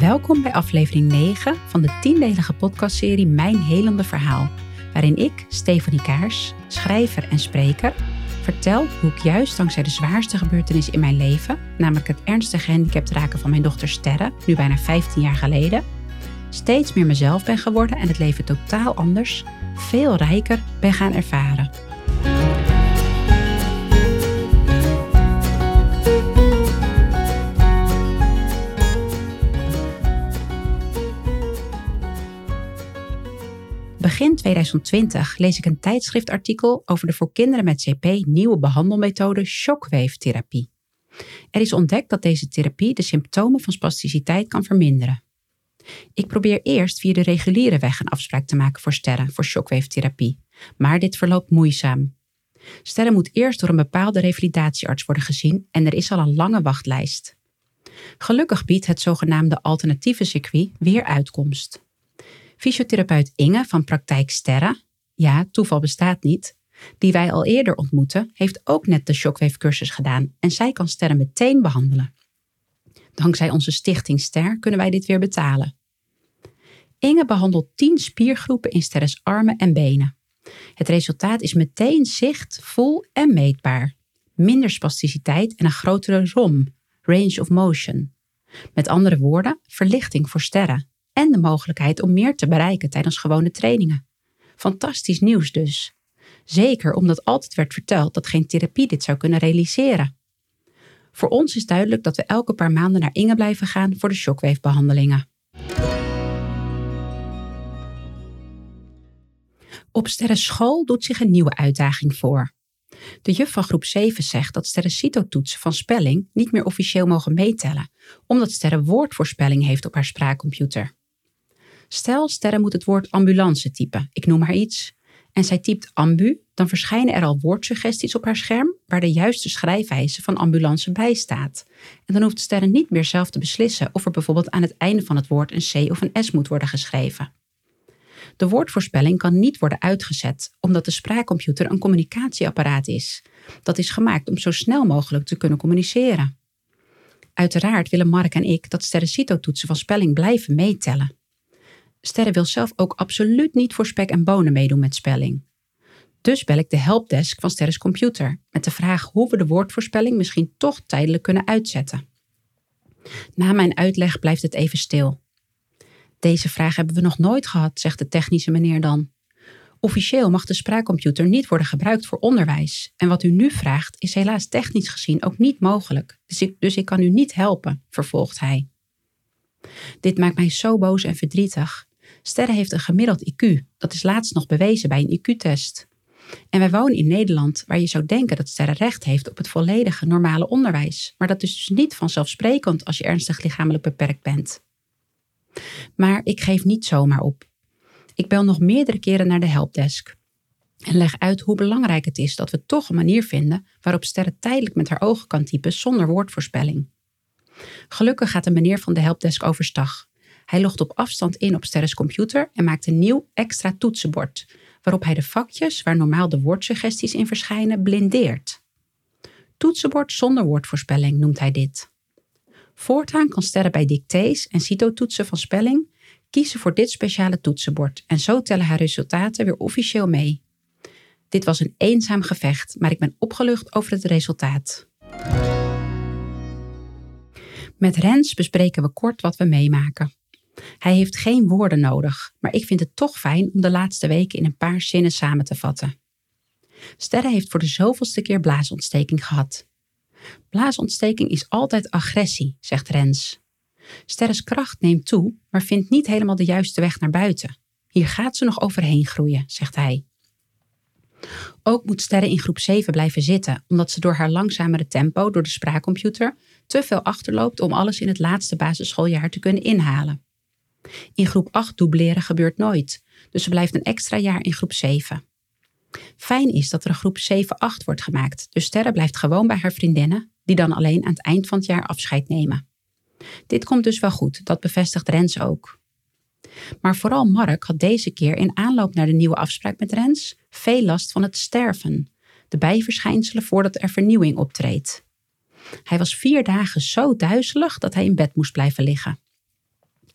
Welkom bij aflevering 9 van de tiendelige podcastserie Mijn Helende Verhaal, waarin ik, Stefanie Kaars, schrijver en spreker, vertel hoe ik juist dankzij de zwaarste gebeurtenis in mijn leven, namelijk het ernstige gehandicapt raken van mijn dochter Sterre, nu bijna 15 jaar geleden, steeds meer mezelf ben geworden en het leven totaal anders, veel rijker ben gaan ervaren. Begin 2020 lees ik een tijdschriftartikel over de voor kinderen met CP nieuwe behandelmethode shockwave-therapie. Er is ontdekt dat deze therapie de symptomen van spasticiteit kan verminderen. Ik probeer eerst via de reguliere weg een afspraak te maken voor sterren voor shockwave-therapie, maar dit verloopt moeizaam. Sterren moet eerst door een bepaalde revalidatiearts worden gezien en er is al een lange wachtlijst. Gelukkig biedt het zogenaamde alternatieve circuit weer uitkomst. Fysiotherapeut Inge van Praktijk Sterra, ja, toeval bestaat niet, die wij al eerder ontmoeten, heeft ook net de shockwave cursus gedaan en zij kan sterren meteen behandelen. Dankzij onze stichting Ster kunnen wij dit weer betalen. Inge behandelt 10 spiergroepen in Sterres armen en benen. Het resultaat is meteen zicht, voel en meetbaar. Minder spasticiteit en een grotere ROM, range of motion. Met andere woorden, verlichting voor sterren en de mogelijkheid om meer te bereiken tijdens gewone trainingen. Fantastisch nieuws dus. Zeker omdat altijd werd verteld dat geen therapie dit zou kunnen realiseren. Voor ons is duidelijk dat we elke paar maanden naar Inge blijven gaan voor de shockwave-behandelingen. Op sterrenschool doet zich een nieuwe uitdaging voor. De juf van groep 7 zegt dat sterrencitotoetsen van spelling niet meer officieel mogen meetellen, omdat sterren woordvoorspelling heeft op haar spraakcomputer. Stel, Sterre moet het woord ambulance typen, ik noem haar iets, en zij typt ambu, dan verschijnen er al woordsuggesties op haar scherm waar de juiste schrijfwijze van ambulance bij staat. En dan hoeft Sterre niet meer zelf te beslissen of er bijvoorbeeld aan het einde van het woord een C of een S moet worden geschreven. De woordvoorspelling kan niet worden uitgezet, omdat de spraakcomputer een communicatieapparaat is. Dat is gemaakt om zo snel mogelijk te kunnen communiceren. Uiteraard willen Mark en ik dat sterrencitotoetsen van spelling blijven meetellen. Sterre wil zelf ook absoluut niet voor spek en bonen meedoen met spelling. Dus bel ik de helpdesk van Sterres computer met de vraag hoe we de woordvoorspelling misschien toch tijdelijk kunnen uitzetten. Na mijn uitleg blijft het even stil. Deze vraag hebben we nog nooit gehad, zegt de technische meneer dan. Officieel mag de spraakcomputer niet worden gebruikt voor onderwijs. En wat u nu vraagt is helaas technisch gezien ook niet mogelijk. Dus ik, dus ik kan u niet helpen, vervolgt hij. Dit maakt mij zo boos en verdrietig. Sterre heeft een gemiddeld IQ. Dat is laatst nog bewezen bij een IQ-test. En wij wonen in Nederland, waar je zou denken dat Sterre recht heeft op het volledige normale onderwijs. Maar dat is dus niet vanzelfsprekend als je ernstig lichamelijk beperkt bent. Maar ik geef niet zomaar op. Ik bel nog meerdere keren naar de helpdesk. En leg uit hoe belangrijk het is dat we toch een manier vinden waarop Sterre tijdelijk met haar ogen kan typen zonder woordvoorspelling. Gelukkig gaat de meneer van de helpdesk overstag. Hij logt op afstand in op Sterres computer en maakt een nieuw extra toetsenbord, waarop hij de vakjes waar normaal de woordsuggesties in verschijnen blindeert. Toetsenbord zonder woordvoorspelling noemt hij dit. Voortaan kan Sterren bij dictées en citotoetsen van spelling kiezen voor dit speciale toetsenbord en zo tellen haar resultaten weer officieel mee. Dit was een eenzaam gevecht, maar ik ben opgelucht over het resultaat. Met Rens bespreken we kort wat we meemaken. Hij heeft geen woorden nodig, maar ik vind het toch fijn om de laatste weken in een paar zinnen samen te vatten. Sterre heeft voor de zoveelste keer blaasontsteking gehad. Blaasontsteking is altijd agressie, zegt Rens. Sterres kracht neemt toe, maar vindt niet helemaal de juiste weg naar buiten. Hier gaat ze nog overheen groeien, zegt hij. Ook moet Sterre in groep 7 blijven zitten, omdat ze door haar langzamere tempo door de spraakcomputer te veel achterloopt om alles in het laatste basisschooljaar te kunnen inhalen. In groep 8 dubleren gebeurt nooit, dus ze blijft een extra jaar in groep 7. Fijn is dat er een groep 7-8 wordt gemaakt, dus Sterre blijft gewoon bij haar vriendinnen, die dan alleen aan het eind van het jaar afscheid nemen. Dit komt dus wel goed, dat bevestigt Rens ook. Maar vooral Mark had deze keer in aanloop naar de nieuwe afspraak met Rens veel last van het sterven, de bijverschijnselen voordat er vernieuwing optreedt. Hij was vier dagen zo duizelig dat hij in bed moest blijven liggen.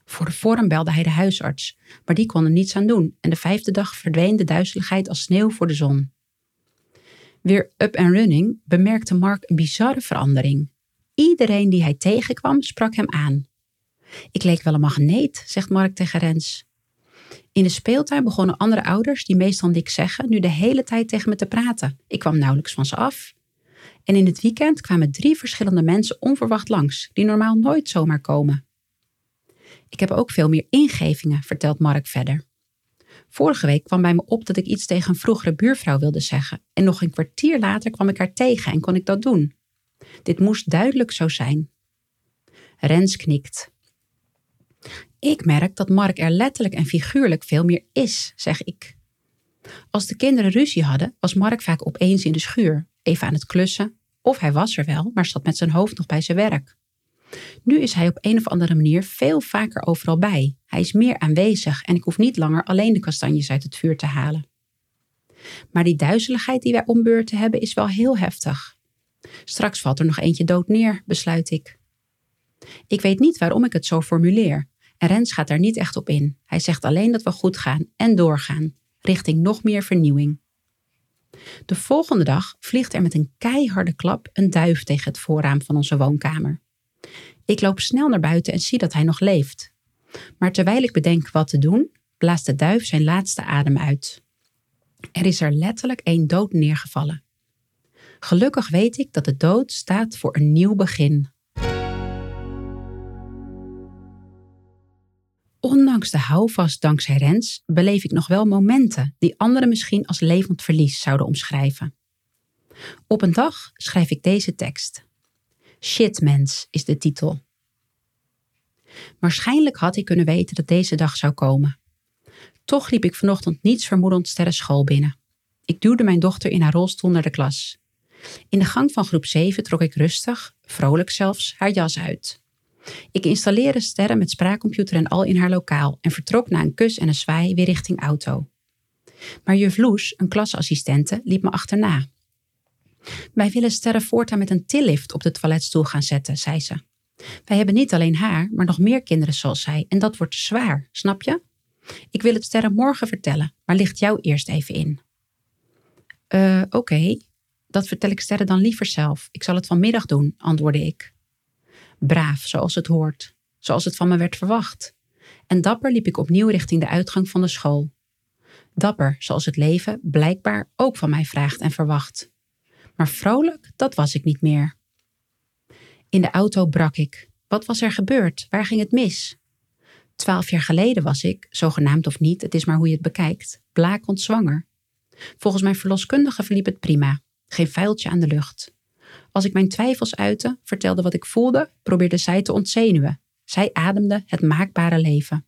Voor de vorm belde hij de huisarts, maar die kon er niets aan doen en de vijfde dag verdween de duizeligheid als sneeuw voor de zon. Weer up and running bemerkte Mark een bizarre verandering. Iedereen die hij tegenkwam sprak hem aan. Ik leek wel een magneet, zegt Mark tegen Rens. In de speeltuin begonnen andere ouders, die meestal niks zeggen, nu de hele tijd tegen me te praten. Ik kwam nauwelijks van ze af. En in het weekend kwamen drie verschillende mensen onverwacht langs, die normaal nooit zomaar komen. Ik heb ook veel meer ingevingen, vertelt Mark verder. Vorige week kwam bij me op dat ik iets tegen een vroegere buurvrouw wilde zeggen. En nog een kwartier later kwam ik haar tegen en kon ik dat doen. Dit moest duidelijk zo zijn. Rens knikt. Ik merk dat Mark er letterlijk en figuurlijk veel meer is, zeg ik. Als de kinderen ruzie hadden, was Mark vaak opeens in de schuur, even aan het klussen, of hij was er wel, maar zat met zijn hoofd nog bij zijn werk. Nu is hij op een of andere manier veel vaker overal bij. Hij is meer aanwezig en ik hoef niet langer alleen de kastanjes uit het vuur te halen. Maar die duizeligheid die wij ombeurten hebben is wel heel heftig. Straks valt er nog eentje dood neer, besluit ik. Ik weet niet waarom ik het zo formuleer. En Rens gaat daar niet echt op in. Hij zegt alleen dat we goed gaan en doorgaan, richting nog meer vernieuwing. De volgende dag vliegt er met een keiharde klap een duif tegen het voorraam van onze woonkamer. Ik loop snel naar buiten en zie dat hij nog leeft. Maar terwijl ik bedenk wat te doen, blaast de duif zijn laatste adem uit. Er is er letterlijk één dood neergevallen. Gelukkig weet ik dat de dood staat voor een nieuw begin. Ondanks de houvast dankzij Rens beleef ik nog wel momenten die anderen misschien als levend verlies zouden omschrijven. Op een dag schrijf ik deze tekst. Shitmens is de titel. Waarschijnlijk had ik kunnen weten dat deze dag zou komen. Toch liep ik vanochtend niets vermoedend school binnen. Ik duwde mijn dochter in haar rolstoel naar de klas. In de gang van groep 7 trok ik rustig, vrolijk zelfs, haar jas uit. Ik installeerde sterren met spraakcomputer en al in haar lokaal en vertrok na een kus en een zwaai weer richting auto. Maar juf Loes, een klasassistente, liep me achterna. Wij willen Sterren voortaan met een tillift op de toiletstoel gaan zetten, zei ze. Wij hebben niet alleen haar, maar nog meer kinderen zoals zij en dat wordt zwaar, snap je? Ik wil het Sterren morgen vertellen, maar licht jou eerst even in. Eh, oké, dat vertel ik Sterren dan liever zelf. Ik zal het vanmiddag doen, antwoordde ik. Braaf, zoals het hoort, zoals het van me werd verwacht. En dapper liep ik opnieuw richting de uitgang van de school. Dapper, zoals het leven blijkbaar ook van mij vraagt en verwacht. Maar vrolijk, dat was ik niet meer. In de auto brak ik. Wat was er gebeurd? Waar ging het mis? Twaalf jaar geleden was ik, zogenaamd of niet, het is maar hoe je het bekijkt, blakend zwanger. Volgens mijn verloskundige verliep het prima. Geen vuiltje aan de lucht. Als ik mijn twijfels uitte, vertelde wat ik voelde, probeerde zij te ontzenuwen. Zij ademde het maakbare leven.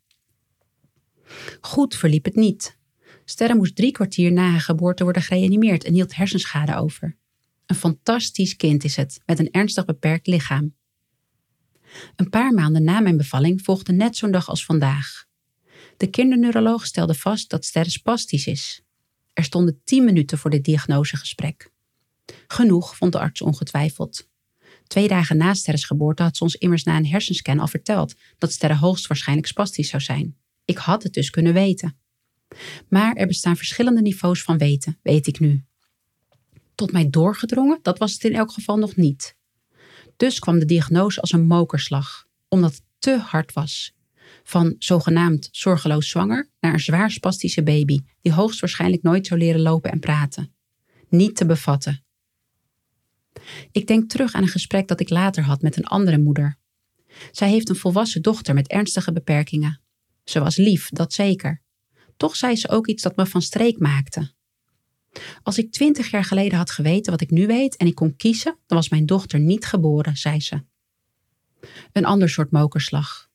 Goed verliep het niet. Sterre moest drie kwartier na haar geboorte worden gereanimeerd en hield hersenschade over. Een fantastisch kind is het, met een ernstig beperkt lichaam. Een paar maanden na mijn bevalling volgde net zo'n dag als vandaag. De kinderneuroloog stelde vast dat Sterre spastisch is. Er stonden tien minuten voor dit diagnosegesprek. Genoeg, vond de arts ongetwijfeld. Twee dagen na Sterres geboorte had ze ons immers na een hersenscan al verteld dat Sterre hoogstwaarschijnlijk spastisch zou zijn. Ik had het dus kunnen weten. Maar er bestaan verschillende niveaus van weten, weet ik nu tot mij doorgedrongen, dat was het in elk geval nog niet. Dus kwam de diagnose als een mokerslag, omdat het te hard was. Van zogenaamd zorgeloos zwanger naar een zwaar spastische baby, die hoogstwaarschijnlijk nooit zou leren lopen en praten. Niet te bevatten. Ik denk terug aan een gesprek dat ik later had met een andere moeder. Zij heeft een volwassen dochter met ernstige beperkingen. Ze was lief, dat zeker. Toch zei ze ook iets dat me van streek maakte. Als ik twintig jaar geleden had geweten wat ik nu weet en ik kon kiezen, dan was mijn dochter niet geboren, zei ze. Een ander soort mokerslag.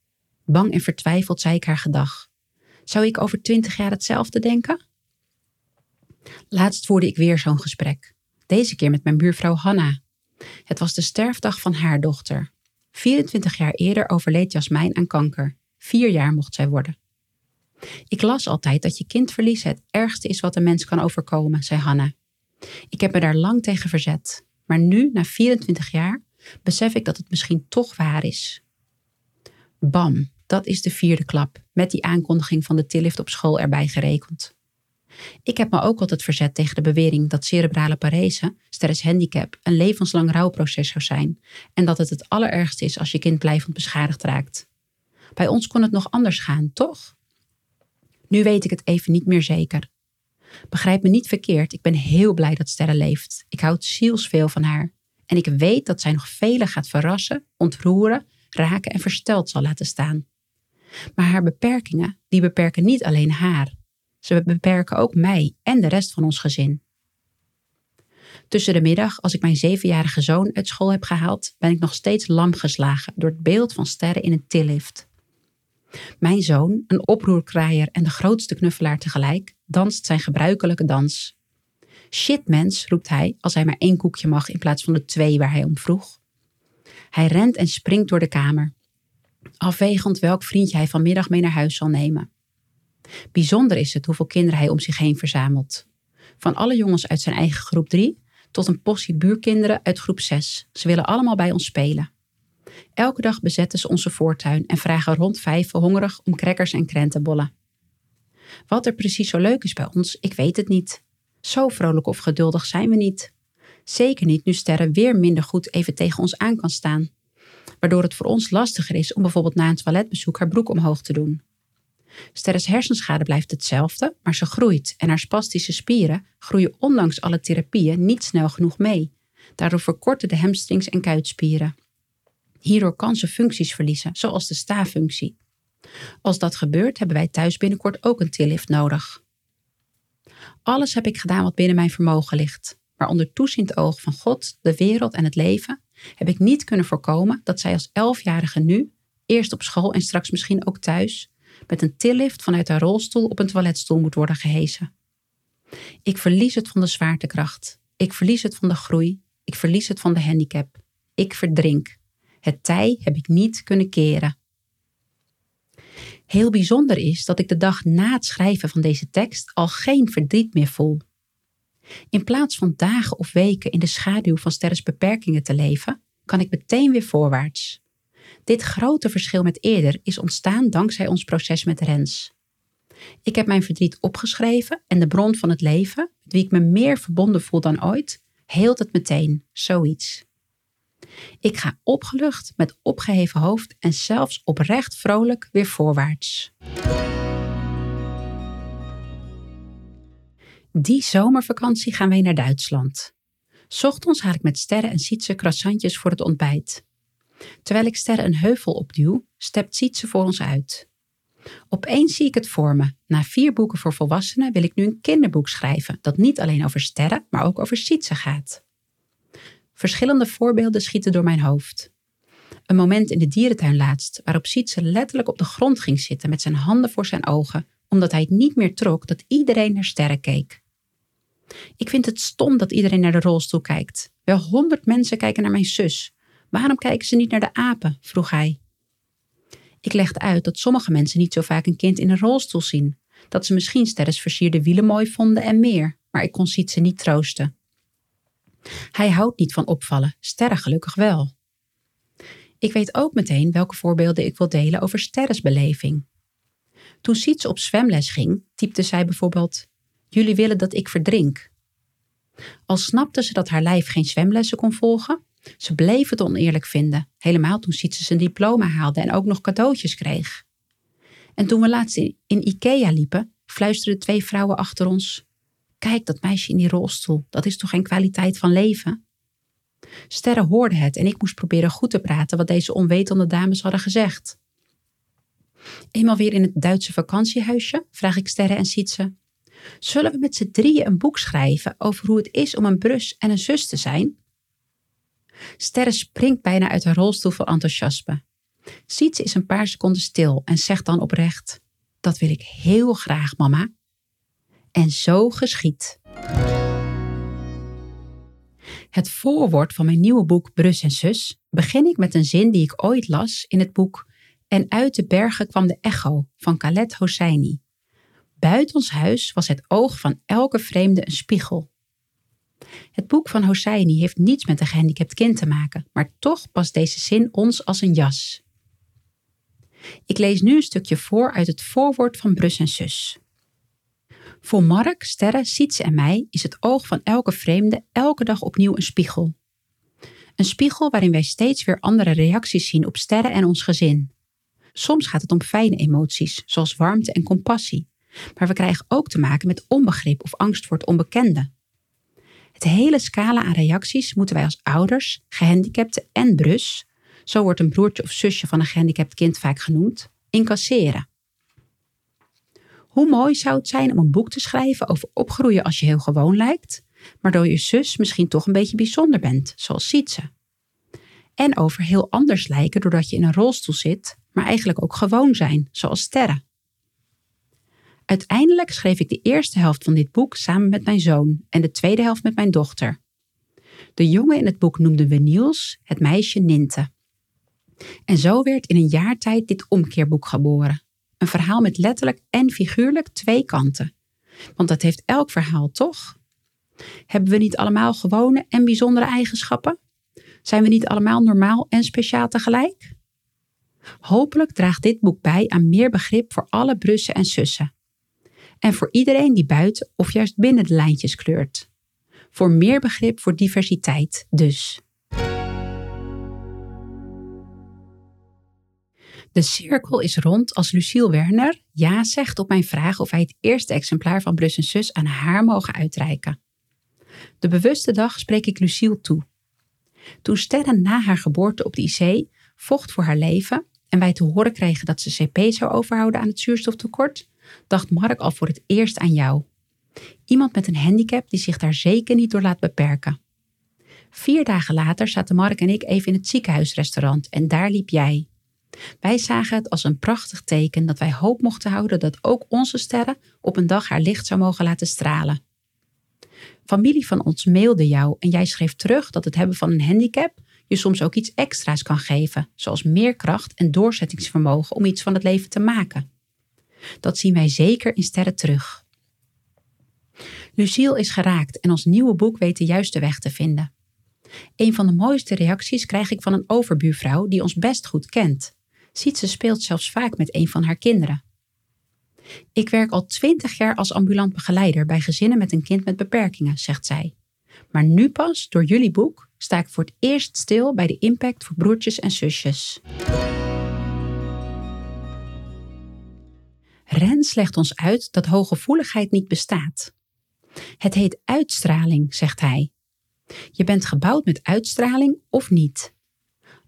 Bang en vertwijfeld zei ik haar gedag. Zou ik over twintig jaar hetzelfde denken? Laatst voerde ik weer zo'n gesprek. Deze keer met mijn buurvrouw Hanna. Het was de sterfdag van haar dochter. 24 jaar eerder overleed Jasmijn aan kanker. Vier jaar mocht zij worden. Ik las altijd dat je kindverlies het ergste is wat een mens kan overkomen, zei Hanna. Ik heb me daar lang tegen verzet, maar nu, na 24 jaar, besef ik dat het misschien toch waar is. Bam, Dat is de vierde klap, met die aankondiging van de tillift op school erbij gerekend. Ik heb me ook altijd verzet tegen de bewering dat cerebrale parese, sterres handicap, een levenslang rouwproces zou zijn en dat het het allerergste is als je kind blijvend beschadigd raakt. Bij ons kon het nog anders gaan, toch? Nu weet ik het even niet meer zeker. Begrijp me niet verkeerd, ik ben heel blij dat Sterre leeft. Ik houd zielsveel van haar. En ik weet dat zij nog velen gaat verrassen, ontroeren, raken en versteld zal laten staan. Maar haar beperkingen, die beperken niet alleen haar. Ze beperken ook mij en de rest van ons gezin. Tussen de middag, als ik mijn zevenjarige zoon uit school heb gehaald, ben ik nog steeds lam geslagen door het beeld van sterren in een tillift. Mijn zoon, een oproerkraaier en de grootste knuffelaar tegelijk, danst zijn gebruikelijke dans. Shit mens, roept hij als hij maar één koekje mag in plaats van de twee waar hij om vroeg. Hij rent en springt door de kamer, afwegend welk vriendje hij vanmiddag mee naar huis zal nemen. Bijzonder is het hoeveel kinderen hij om zich heen verzamelt. Van alle jongens uit zijn eigen groep 3 tot een possie buurkinderen uit groep 6. Ze willen allemaal bij ons spelen. Elke dag bezetten ze onze voortuin en vragen rond vijf hongerig om crackers en krentenbollen. Wat er precies zo leuk is bij ons, ik weet het niet. Zo vrolijk of geduldig zijn we niet. Zeker niet nu Sterren weer minder goed even tegen ons aan kan staan. Waardoor het voor ons lastiger is om bijvoorbeeld na een toiletbezoek haar broek omhoog te doen. Sterres hersenschade blijft hetzelfde, maar ze groeit en haar spastische spieren groeien ondanks alle therapieën niet snel genoeg mee. Daardoor verkorten de hamstrings en kuitspieren. Hierdoor kan ze functies verliezen, zoals de sta-functie. Als dat gebeurt, hebben wij thuis binnenkort ook een tillift nodig. Alles heb ik gedaan wat binnen mijn vermogen ligt, maar onder toeziend oog van God, de wereld en het leven heb ik niet kunnen voorkomen dat zij als elfjarige nu, eerst op school en straks misschien ook thuis, met een tillift vanuit haar rolstoel op een toiletstoel moet worden gehesen. Ik verlies het van de zwaartekracht. Ik verlies het van de groei. Ik verlies het van de handicap. Ik verdrink. Het tij heb ik niet kunnen keren. Heel bijzonder is dat ik de dag na het schrijven van deze tekst al geen verdriet meer voel. In plaats van dagen of weken in de schaduw van Sterres beperkingen te leven, kan ik meteen weer voorwaarts. Dit grote verschil met eerder is ontstaan dankzij ons proces met Rens. Ik heb mijn verdriet opgeschreven en de bron van het leven, met wie ik me meer verbonden voel dan ooit, heelt het meteen, zoiets. Ik ga opgelucht met opgeheven hoofd en zelfs oprecht vrolijk weer voorwaarts. Die zomervakantie gaan wij naar Duitsland. Ochtends haal ik met Sterren en Sietse croissantjes voor het ontbijt. Terwijl ik Sterren een heuvel opduw, stept Sietse voor ons uit. Opeens zie ik het voor me. Na vier boeken voor volwassenen wil ik nu een kinderboek schrijven dat niet alleen over sterren, maar ook over Sietse gaat. Verschillende voorbeelden schieten door mijn hoofd. Een moment in de dierentuin laatst, waarop Sietse letterlijk op de grond ging zitten met zijn handen voor zijn ogen, omdat hij het niet meer trok dat iedereen naar sterren keek. Ik vind het stom dat iedereen naar de rolstoel kijkt. Wel honderd mensen kijken naar mijn zus. Waarom kijken ze niet naar de apen? vroeg hij. Ik legde uit dat sommige mensen niet zo vaak een kind in een rolstoel zien. Dat ze misschien sterres versierde wielen mooi vonden en meer, maar ik kon Sietse niet troosten. Hij houdt niet van opvallen, sterren gelukkig wel. Ik weet ook meteen welke voorbeelden ik wil delen over sterresbeleving. Toen Sietse op zwemles ging, typte zij bijvoorbeeld: Jullie willen dat ik verdrink. Al snapte ze dat haar lijf geen zwemlessen kon volgen, ze bleef het oneerlijk vinden, helemaal toen Sietse zijn diploma haalde en ook nog cadeautjes kreeg. En toen we laatst in Ikea liepen, fluisterden twee vrouwen achter ons: Kijk, dat meisje in die rolstoel, dat is toch geen kwaliteit van leven? Sterren hoorde het en ik moest proberen goed te praten wat deze onwetende dames hadden gezegd. Eenmaal weer in het Duitse vakantiehuisje vraag ik Sterren en Sietse: Zullen we met z'n drieën een boek schrijven over hoe het is om een brus en een zus te zijn? Sterren springt bijna uit haar rolstoel van enthousiasme. Sietse is een paar seconden stil en zegt dan oprecht: Dat wil ik heel graag, mama. En zo geschiet. Het voorwoord van mijn nieuwe boek Brus en Zus begin ik met een zin die ik ooit las in het boek En uit de bergen kwam de echo van Khaled Hosseini. Buiten ons huis was het oog van elke vreemde een spiegel. Het boek van Hosseini heeft niets met een gehandicapt kind te maken, maar toch past deze zin ons als een jas. Ik lees nu een stukje voor uit het voorwoord van Brus en Zus. Voor Mark, Sterre, Sietse en mij is het oog van elke vreemde elke dag opnieuw een spiegel. Een spiegel waarin wij steeds weer andere reacties zien op Sterre en ons gezin. Soms gaat het om fijne emoties, zoals warmte en compassie, maar we krijgen ook te maken met onbegrip of angst voor het onbekende. Het hele scala aan reacties moeten wij als ouders, gehandicapten en brus, zo wordt een broertje of zusje van een gehandicapt kind vaak genoemd, incasseren. Hoe mooi zou het zijn om een boek te schrijven over opgroeien als je heel gewoon lijkt, maar door je zus misschien toch een beetje bijzonder bent, zoals Sietse. En over heel anders lijken doordat je in een rolstoel zit, maar eigenlijk ook gewoon zijn, zoals sterren. Uiteindelijk schreef ik de eerste helft van dit boek samen met mijn zoon en de tweede helft met mijn dochter. De jongen in het boek noemden we Niels, het meisje Ninte. En zo werd in een jaar tijd dit omkeerboek geboren. Een verhaal met letterlijk en figuurlijk twee kanten. Want dat heeft elk verhaal toch? Hebben we niet allemaal gewone en bijzondere eigenschappen? Zijn we niet allemaal normaal en speciaal tegelijk? Hopelijk draagt dit boek bij aan meer begrip voor alle brussen en zussen. En voor iedereen die buiten of juist binnen de lijntjes kleurt. Voor meer begrip voor diversiteit dus. De cirkel is rond als Luciel Werner ja zegt op mijn vraag of hij het eerste exemplaar van Brus en Zus aan haar mogen uitreiken. De bewuste dag spreek ik Luciel toe. Toen Sterren na haar geboorte op de IC vocht voor haar leven en wij te horen kregen dat ze CP zou overhouden aan het zuurstoftekort, dacht Mark al voor het eerst aan jou. Iemand met een handicap die zich daar zeker niet door laat beperken. Vier dagen later zaten Mark en ik even in het ziekenhuisrestaurant en daar liep jij. Wij zagen het als een prachtig teken dat wij hoop mochten houden dat ook onze sterren op een dag haar licht zou mogen laten stralen. Familie van ons mailde jou en jij schreef terug dat het hebben van een handicap je soms ook iets extra's kan geven, zoals meer kracht en doorzettingsvermogen om iets van het leven te maken. Dat zien wij zeker in sterren terug. Lucille is geraakt en ons nieuwe boek weet de juiste weg te vinden. Een van de mooiste reacties krijg ik van een overbuurvrouw die ons best goed kent. Sietse speelt zelfs vaak met een van haar kinderen. Ik werk al twintig jaar als ambulant begeleider bij gezinnen met een kind met beperkingen, zegt zij. Maar nu pas, door jullie boek, sta ik voor het eerst stil bij de impact voor broertjes en zusjes. Rens legt ons uit dat hooggevoeligheid niet bestaat. Het heet uitstraling, zegt hij. Je bent gebouwd met uitstraling of niet.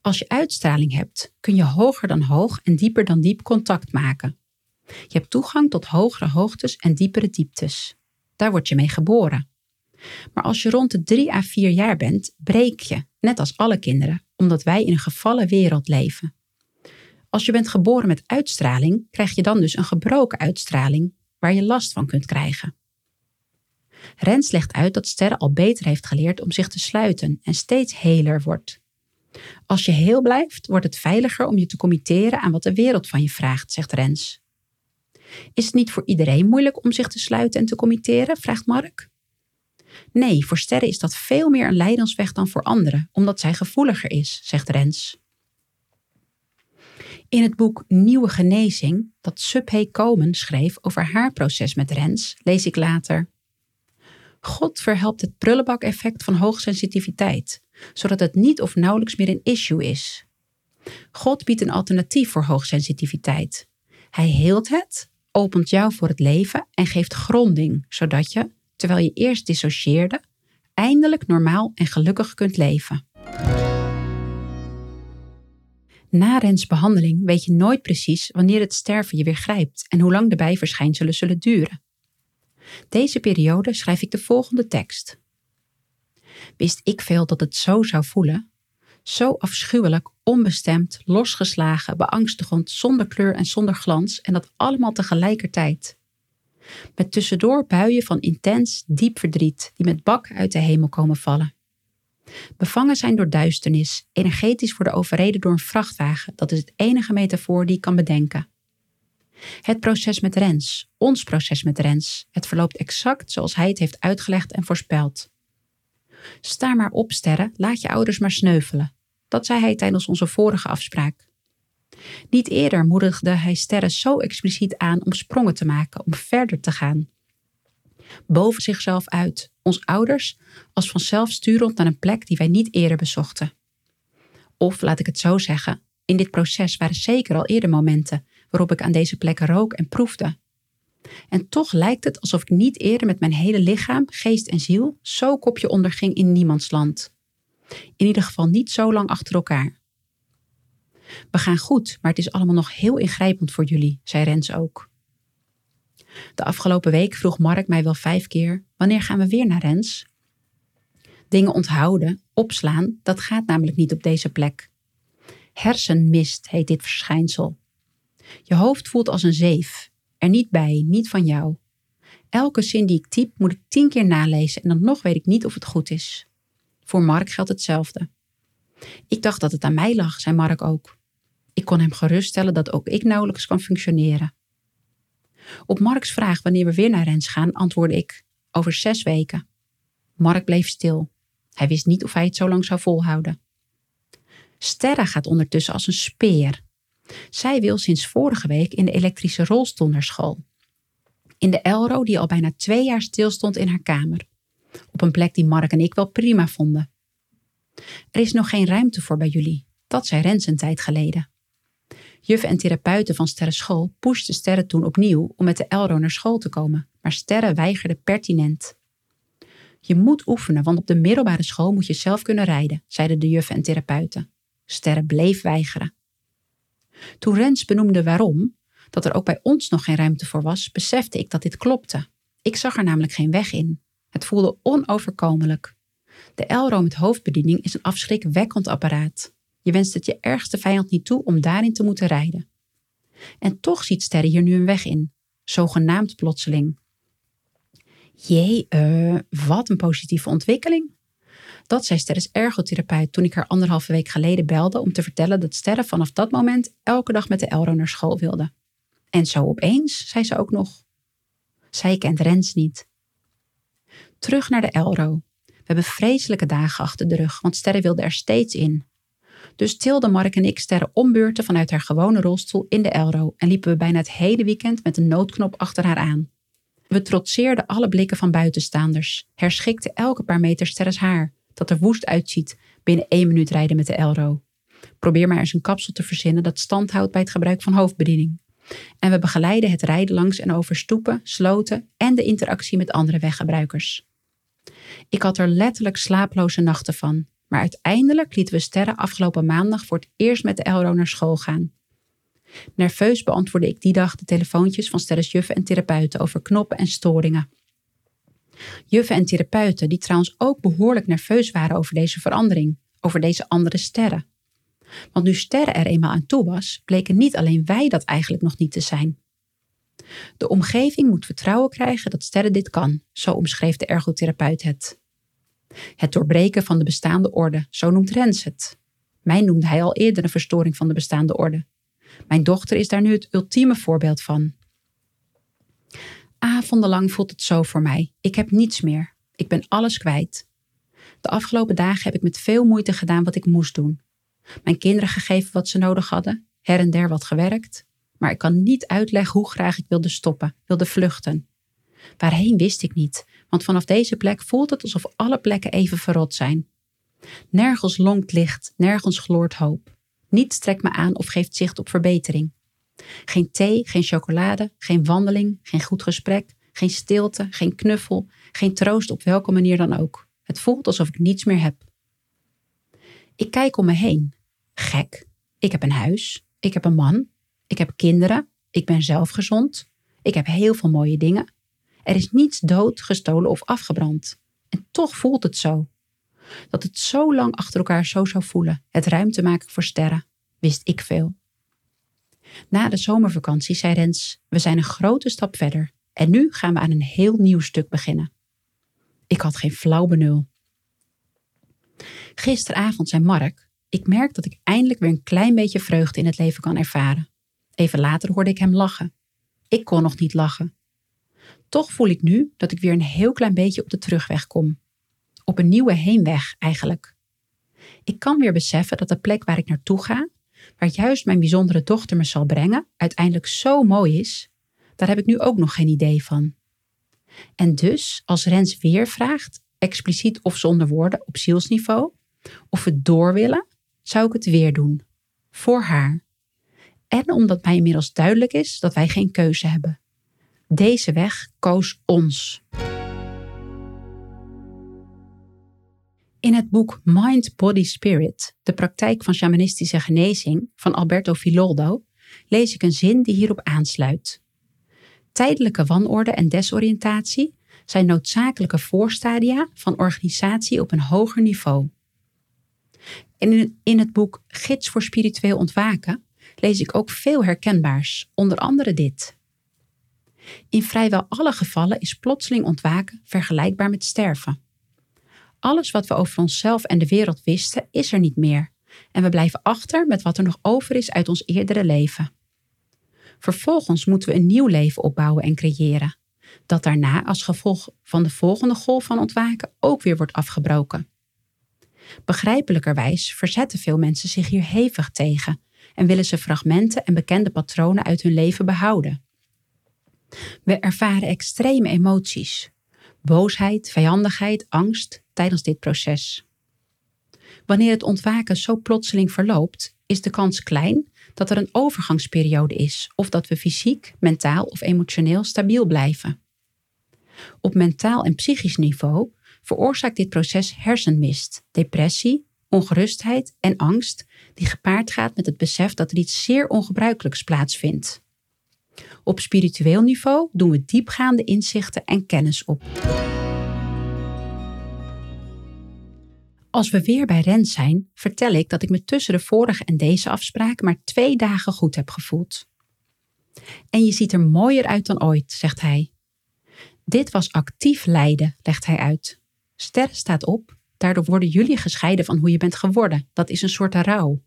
Als je uitstraling hebt, kun je hoger dan hoog en dieper dan diep contact maken. Je hebt toegang tot hogere hoogtes en diepere dieptes. Daar word je mee geboren. Maar als je rond de 3 à 4 jaar bent, breek je, net als alle kinderen, omdat wij in een gevallen wereld leven. Als je bent geboren met uitstraling, krijg je dan dus een gebroken uitstraling waar je last van kunt krijgen. Rens legt uit dat Sterre al beter heeft geleerd om zich te sluiten en steeds heler wordt. Als je heel blijft, wordt het veiliger om je te committeren aan wat de wereld van je vraagt, zegt Rens. Is het niet voor iedereen moeilijk om zich te sluiten en te committeren? vraagt Mark. Nee, voor sterren is dat veel meer een leidensweg dan voor anderen, omdat zij gevoeliger is, zegt Rens. In het boek Nieuwe Genezing, dat Subhe Komen schreef over haar proces met Rens, lees ik later. God verhelpt het prullenbak-effect van hoogsensitiviteit, zodat het niet of nauwelijks meer een issue is. God biedt een alternatief voor hoogsensitiviteit. Hij heelt het, opent jou voor het leven en geeft gronding, zodat je, terwijl je eerst dissocieerde, eindelijk normaal en gelukkig kunt leven. Na Rens behandeling weet je nooit precies wanneer het sterven je weer grijpt en hoe lang de bijverschijnselen zullen duren. Deze periode schrijf ik de volgende tekst. Wist ik veel dat het zo zou voelen? Zo afschuwelijk, onbestemd, losgeslagen, beangstigend, zonder kleur en zonder glans en dat allemaal tegelijkertijd. Met tussendoor buien van intens, diep verdriet die met bakken uit de hemel komen vallen. Bevangen zijn door duisternis, energetisch worden overreden door een vrachtwagen, dat is het enige metafoor die ik kan bedenken. Het proces met Rens, ons proces met Rens, het verloopt exact zoals hij het heeft uitgelegd en voorspeld. Sta maar op, sterren, laat je ouders maar sneuvelen. Dat zei hij tijdens onze vorige afspraak. Niet eerder moedigde hij sterren zo expliciet aan om sprongen te maken, om verder te gaan. Boven zichzelf uit, ons ouders als vanzelf sturend naar een plek die wij niet eerder bezochten. Of laat ik het zo zeggen, in dit proces waren zeker al eerder momenten waarop ik aan deze plekken rook en proefde. En toch lijkt het alsof ik niet eerder met mijn hele lichaam, geest en ziel zo kopje onderging in niemands land. In ieder geval niet zo lang achter elkaar. We gaan goed, maar het is allemaal nog heel ingrijpend voor jullie, zei Rens ook. De afgelopen week vroeg Mark mij wel vijf keer: wanneer gaan we weer naar Rens? Dingen onthouden, opslaan, dat gaat namelijk niet op deze plek. Hersenmist heet dit verschijnsel. Je hoofd voelt als een zeef, er niet bij, niet van jou. Elke zin die ik typ moet ik tien keer nalezen en dan nog weet ik niet of het goed is. Voor Mark geldt hetzelfde. Ik dacht dat het aan mij lag, zei Mark ook. Ik kon hem geruststellen dat ook ik nauwelijks kan functioneren. Op Marks vraag wanneer we weer naar Rens gaan, antwoordde ik: over zes weken. Mark bleef stil. Hij wist niet of hij het zo lang zou volhouden. Sterra gaat ondertussen als een speer. Zij wil sinds vorige week in de elektrische rolstoel naar school. In de Elro die al bijna twee jaar stilstond in haar kamer. Op een plek die Mark en ik wel prima vonden. Er is nog geen ruimte voor bij jullie. Dat zei Rens een tijd geleden. Juffen en therapeuten van Sterre School pushten Sterre toen opnieuw om met de Elro naar school te komen, maar Sterre weigerde pertinent. Je moet oefenen, want op de middelbare school moet je zelf kunnen rijden, zeiden de juffen en therapeuten. Sterre bleef weigeren. Toen Rens benoemde waarom, dat er ook bij ons nog geen ruimte voor was, besefte ik dat dit klopte. Ik zag er namelijk geen weg in. Het voelde onoverkomelijk. De Elro met hoofdbediening is een afschrikwekkend apparaat. Je wenst het je ergste vijand niet toe om daarin te moeten rijden. En toch ziet Sterre hier nu een weg in, zogenaamd plotseling. Jee, uh, wat een positieve ontwikkeling. Dat zei Sterres ergotherapeut toen ik haar anderhalve week geleden belde om te vertellen dat Sterre vanaf dat moment elke dag met de Elro naar school wilde. En zo opeens, zei ze ook nog. Zij kent Rens niet. Terug naar de Elro. We hebben vreselijke dagen achter de rug, want Sterre wilde er steeds in. Dus tilden Mark en ik Sterre ombeurten vanuit haar gewone rolstoel in de Elro en liepen we bijna het hele weekend met een noodknop achter haar aan. We trotseerden alle blikken van buitenstaanders, herschikten elke paar meter Sterres haar, dat er woest uitziet binnen één minuut rijden met de Elro. Probeer maar eens een kapsel te verzinnen dat stand houdt bij het gebruik van hoofdbediening. En we begeleiden het rijden langs en over stoepen, sloten en de interactie met andere weggebruikers. Ik had er letterlijk slaaploze nachten van, maar uiteindelijk lieten we Sterren afgelopen maandag voor het eerst met de Elro naar school gaan. Nerveus beantwoordde ik die dag de telefoontjes van Sterres juffen en therapeuten over knoppen en storingen. Juffen en therapeuten die trouwens ook behoorlijk nerveus waren over deze verandering, over deze andere sterren. Want nu sterren er eenmaal aan toe was, bleken niet alleen wij dat eigenlijk nog niet te zijn. De omgeving moet vertrouwen krijgen dat sterren dit kan, zo omschreef de ergotherapeut het. Het doorbreken van de bestaande orde, zo noemt Rens het. Mij noemde hij al eerder een verstoring van de bestaande orde. Mijn dochter is daar nu het ultieme voorbeeld van. Avondenlang voelt het zo voor mij. Ik heb niets meer. Ik ben alles kwijt. De afgelopen dagen heb ik met veel moeite gedaan wat ik moest doen. Mijn kinderen gegeven wat ze nodig hadden, her en der wat gewerkt. Maar ik kan niet uitleggen hoe graag ik wilde stoppen, wilde vluchten. Waarheen wist ik niet, want vanaf deze plek voelt het alsof alle plekken even verrot zijn. Nergens lonkt licht, nergens gloort hoop. Niets trekt me aan of geeft zicht op verbetering. Geen thee, geen chocolade, geen wandeling, geen goed gesprek, geen stilte, geen knuffel, geen troost op welke manier dan ook. Het voelt alsof ik niets meer heb. Ik kijk om me heen. Gek. Ik heb een huis. Ik heb een man. Ik heb kinderen. Ik ben zelf gezond. Ik heb heel veel mooie dingen. Er is niets dood, gestolen of afgebrand. En toch voelt het zo. Dat het zo lang achter elkaar zo zou voelen, het ruimte maken voor sterren, wist ik veel. Na de zomervakantie zei Rens: We zijn een grote stap verder en nu gaan we aan een heel nieuw stuk beginnen. Ik had geen flauw benul. Gisteravond zei Mark: Ik merk dat ik eindelijk weer een klein beetje vreugde in het leven kan ervaren. Even later hoorde ik hem lachen. Ik kon nog niet lachen. Toch voel ik nu dat ik weer een heel klein beetje op de terugweg kom. Op een nieuwe heenweg eigenlijk. Ik kan weer beseffen dat de plek waar ik naartoe ga, waar juist mijn bijzondere dochter me zal brengen, uiteindelijk zo mooi is, daar heb ik nu ook nog geen idee van. En dus, als Rens weer vraagt, expliciet of zonder woorden op zielsniveau, of we door willen, zou ik het weer doen. Voor haar. En omdat mij inmiddels duidelijk is dat wij geen keuze hebben. Deze weg koos ons. In het boek Mind, Body, Spirit, de praktijk van shamanistische genezing van Alberto Filoldo, lees ik een zin die hierop aansluit. Tijdelijke wanorde en desoriëntatie zijn noodzakelijke voorstadia van organisatie op een hoger niveau. In het boek Gids voor Spiritueel Ontwaken lees ik ook veel herkenbaars, onder andere dit. In vrijwel alle gevallen is plotseling ontwaken vergelijkbaar met sterven. Alles wat we over onszelf en de wereld wisten, is er niet meer. En we blijven achter met wat er nog over is uit ons eerdere leven. Vervolgens moeten we een nieuw leven opbouwen en creëren, dat daarna als gevolg van de volgende golf van ontwaken ook weer wordt afgebroken. Begrijpelijkerwijs verzetten veel mensen zich hier hevig tegen en willen ze fragmenten en bekende patronen uit hun leven behouden. We ervaren extreme emoties, boosheid, vijandigheid, angst tijdens dit proces. Wanneer het ontwaken zo plotseling verloopt, is de kans klein dat er een overgangsperiode is of dat we fysiek, mentaal of emotioneel stabiel blijven. Op mentaal en psychisch niveau veroorzaakt dit proces hersenmist, depressie, ongerustheid en angst, die gepaard gaat met het besef dat er iets zeer ongebruikelijks plaatsvindt. Op spiritueel niveau doen we diepgaande inzichten en kennis op. Als we weer bij Rens zijn, vertel ik dat ik me tussen de vorige en deze afspraak maar twee dagen goed heb gevoeld. En je ziet er mooier uit dan ooit, zegt hij. Dit was actief lijden, legt hij uit. Ster staat op, daardoor worden jullie gescheiden van hoe je bent geworden. Dat is een soort rouw.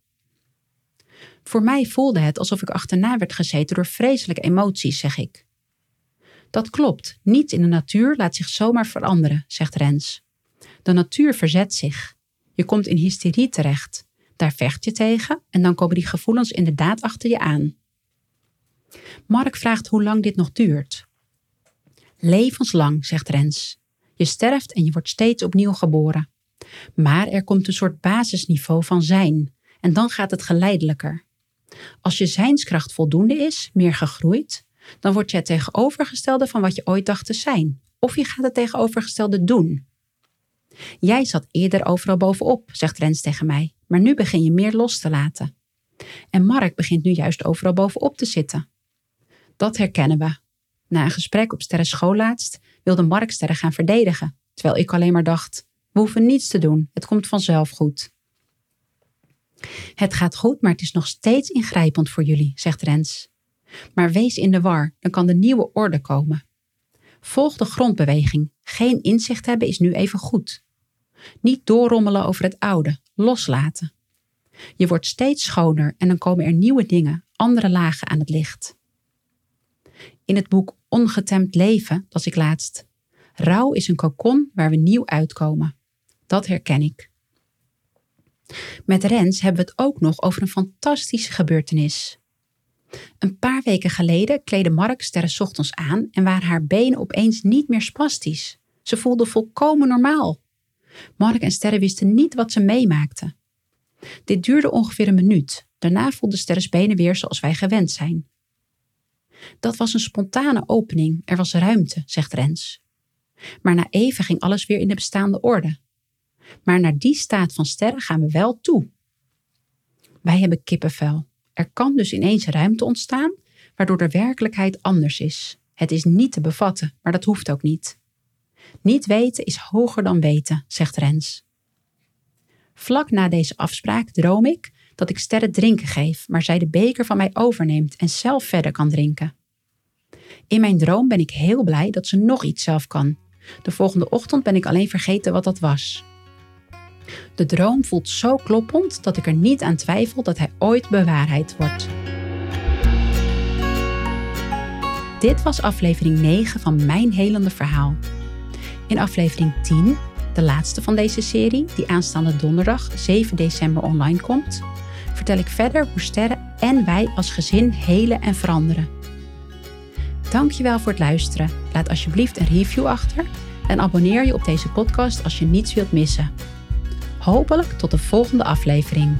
Voor mij voelde het alsof ik achterna werd gezeten door vreselijke emoties, zeg ik. Dat klopt, niets in de natuur laat zich zomaar veranderen, zegt Rens. De natuur verzet zich. Je komt in hysterie terecht. Daar vecht je tegen en dan komen die gevoelens inderdaad achter je aan. Mark vraagt hoe lang dit nog duurt. Levenslang, zegt Rens. Je sterft en je wordt steeds opnieuw geboren. Maar er komt een soort basisniveau van zijn en dan gaat het geleidelijker. Als je zijnskracht voldoende is, meer gegroeid, dan word je het tegenovergestelde van wat je ooit dacht te zijn. Of je gaat het tegenovergestelde doen. Jij zat eerder overal bovenop, zegt Rens tegen mij, maar nu begin je meer los te laten. En Mark begint nu juist overal bovenop te zitten. Dat herkennen we. Na een gesprek op Sterren school laatst wilde Mark Sterren gaan verdedigen, terwijl ik alleen maar dacht: we hoeven niets te doen, het komt vanzelf goed. Het gaat goed, maar het is nog steeds ingrijpend voor jullie, zegt Rens. Maar wees in de war, dan kan de nieuwe orde komen. Volg de grondbeweging. Geen inzicht hebben is nu even goed. Niet doorrommelen over het oude, loslaten. Je wordt steeds schoner en dan komen er nieuwe dingen, andere lagen aan het licht. In het boek Ongetemd leven las ik laatst. Rouw is een kokon waar we nieuw uitkomen. Dat herken ik. Met Rens hebben we het ook nog over een fantastische gebeurtenis. Een paar weken geleden kleedde Mark Sterren ochtends aan en waren haar benen opeens niet meer spastisch. Ze voelde volkomen normaal. Mark en Sterre wisten niet wat ze meemaakten. Dit duurde ongeveer een minuut. Daarna voelde Sterres benen weer zoals wij gewend zijn. Dat was een spontane opening, er was ruimte, zegt Rens. Maar na even ging alles weer in de bestaande orde. Maar naar die staat van sterren gaan we wel toe. Wij hebben kippenvel. Er kan dus ineens ruimte ontstaan, waardoor de werkelijkheid anders is. Het is niet te bevatten, maar dat hoeft ook niet. Niet weten is hoger dan weten, zegt Rens. Vlak na deze afspraak droom ik dat ik sterren drinken geef, maar zij de beker van mij overneemt en zelf verder kan drinken. In mijn droom ben ik heel blij dat ze nog iets zelf kan. De volgende ochtend ben ik alleen vergeten wat dat was. De droom voelt zo kloppend dat ik er niet aan twijfel dat hij ooit bewaarheid wordt. Dit was aflevering 9 van Mijn Helende Verhaal. In aflevering 10, de laatste van deze serie, die aanstaande donderdag 7 december online komt, vertel ik verder hoe sterren en wij als gezin helen en veranderen. Dankjewel voor het luisteren. Laat alsjeblieft een review achter en abonneer je op deze podcast als je niets wilt missen. Hopelijk tot de volgende aflevering.